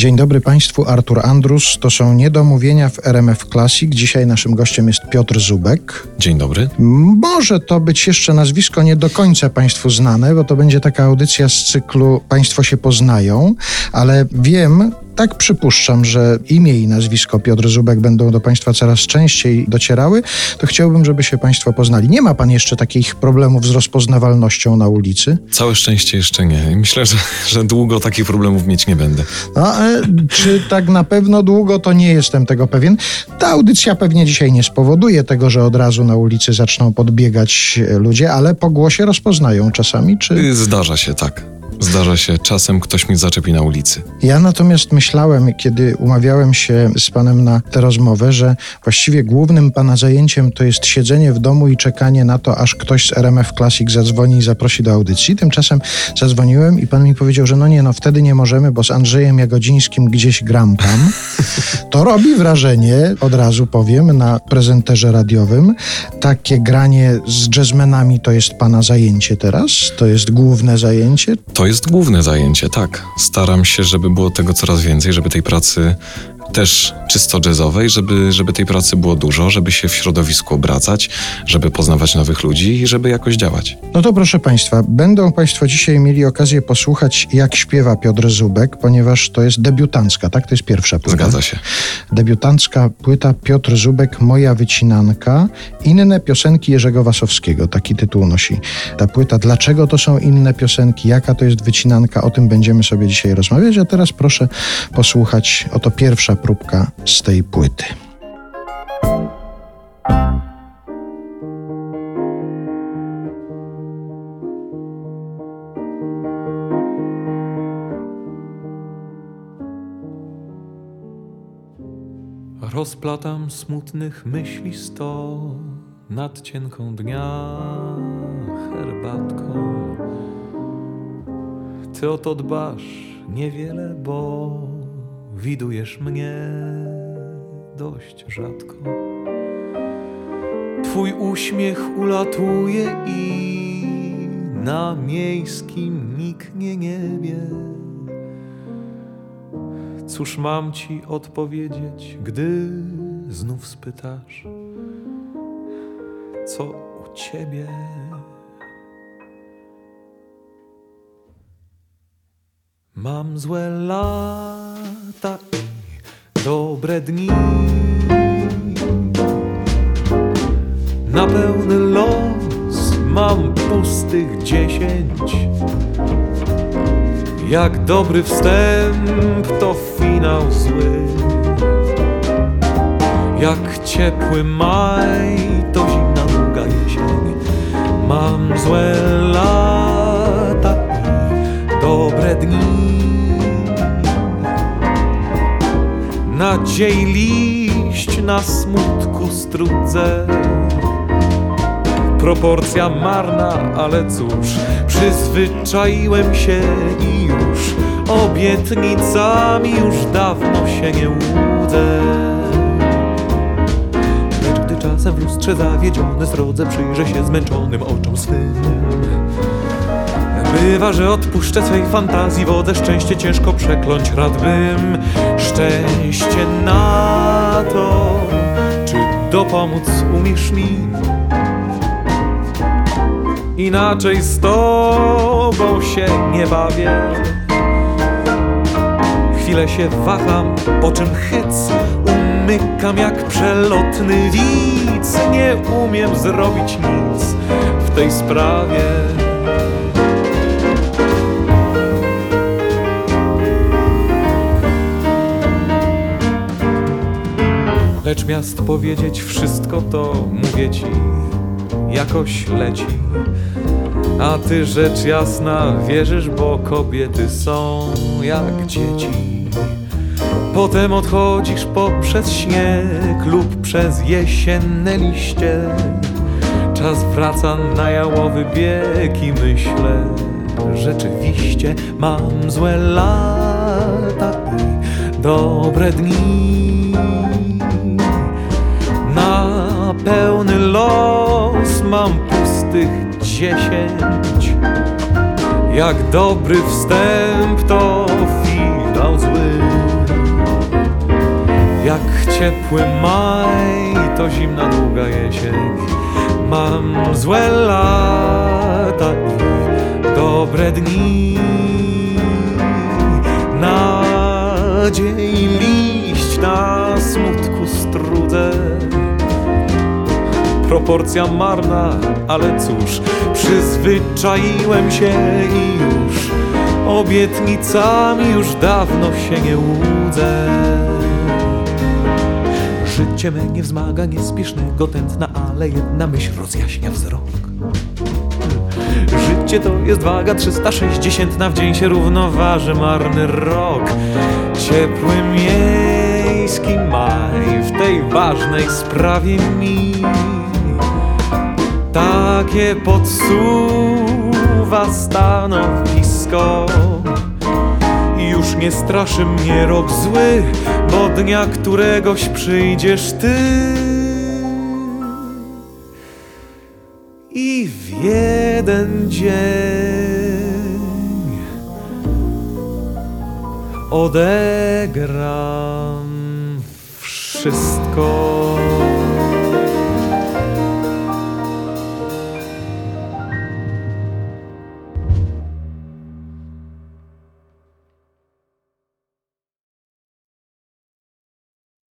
Dzień dobry Państwu, Artur Andrus. To są niedomówienia w RMF Classic. Dzisiaj naszym gościem jest Piotr Zubek. Dzień dobry. Może to być jeszcze nazwisko nie do końca Państwu znane, bo to będzie taka audycja z cyklu Państwo się poznają, ale wiem, tak przypuszczam, że imię i nazwisko Piotr Zubek będą do Państwa coraz częściej docierały, to chciałbym, żeby się Państwo poznali. Nie ma Pan jeszcze takich problemów z rozpoznawalnością na ulicy? Całe szczęście jeszcze nie. Myślę, że, że długo takich problemów mieć nie będę. No, czy tak na pewno długo, to nie jestem tego pewien. Ta audycja pewnie dzisiaj nie spowoduje tego, że od razu na ulicy zaczną podbiegać ludzie, ale po głosie rozpoznają czasami, czy... Zdarza się, tak. Zdarza się, czasem ktoś mi zaczepi na ulicy. Ja natomiast myślałem, kiedy umawiałem się z panem na tę rozmowę, że właściwie głównym pana zajęciem to jest siedzenie w domu i czekanie na to, aż ktoś z RMF Classic zadzwoni i zaprosi do audycji. Tymczasem zadzwoniłem i pan mi powiedział, że no nie, no wtedy nie możemy, bo z Andrzejem Jagodzińskim gdzieś gram tam. To robi wrażenie, od razu powiem, na prezenterze radiowym. Takie granie z jazzmenami to jest pana zajęcie teraz? To jest główne zajęcie? To jest główne zajęcie, tak. Staram się, żeby było tego coraz więcej, żeby tej pracy też czysto jazzowej, żeby, żeby tej pracy było dużo, żeby się w środowisku obracać, żeby poznawać nowych ludzi i żeby jakoś działać. No to proszę Państwa, będą Państwo dzisiaj mieli okazję posłuchać, jak śpiewa Piotr Zubek, ponieważ to jest debiutancka, tak? To jest pierwsza płyta. Zgadza się. Debiutancka płyta Piotr Zubek, Moja wycinanka, inne piosenki Jerzego Wasowskiego, taki tytuł nosi ta płyta. Dlaczego to są inne piosenki, jaka to jest wycinanka, o tym będziemy sobie dzisiaj rozmawiać, a teraz proszę posłuchać oto pierwsza próbka z tej płyty. Rozplatam smutnych myśli sto nad cienką dnia herbatką. Ty o to dbasz niewiele, bo widujesz mnie dość rzadko. Twój uśmiech ulatuje i na miejskim niknie niebie. Cóż mam ci odpowiedzieć, gdy znów spytasz, co u ciebie? Mam złe lata i dobre dni. Na pełny los mam pustych dziesięć. Jak dobry wstęp, to finał zły. Jak ciepły maj, to zimna długa jesień. Mam złe lata i dobre dni. Nadziei liść na smutku strudzę. Proporcja marna, ale cóż, przyzwyczaiłem się i już obietnicami już dawno się nie łudzę. Lecz gdy czasem w lustrze zawiedziony zrodze przyjrzę się zmęczonym oczom swym. Bywa, że odpuszczę swej fantazji wodę szczęście ciężko przekląć radbym szczęście na to, czy dopomóc umiesz mi? Inaczej z tobą się nie bawię. Chwilę się waham, po czym hyc umykam jak przelotny widz. Nie umiem zrobić nic w tej sprawie. Lecz miast powiedzieć wszystko to mówię ci jakoś leci. A ty rzecz jasna wierzysz, bo kobiety są jak dzieci. Potem odchodzisz poprzez śnieg lub przez jesienne liście. Czas wraca na jałowy bieg i myślę, rzeczywiście mam złe lata i dobre dni. Pełny los mam pustych dziesięć. Jak dobry wstęp to finał zły. ciepły maj, to zimna długa jesień. Mam złe lata i dobre dni. Nadziei liść na smutku Proporcja marna, ale cóż, przyzwyczaiłem się i już obietnicami już dawno się nie łudzę. Życie me nie wzmaga niespiesznego tętna, ale jedna myśl rozjaśnia wzrok. Życie to jest waga 360 w dzień się równoważy marny rok. Ciepły miejski maj w tej ważnej sprawie mi takie podsuwa stanowisko. Już nie straszy mnie rok zły, bo dnia któregoś przyjdziesz ty. I w jeden dzień odegram wszystko.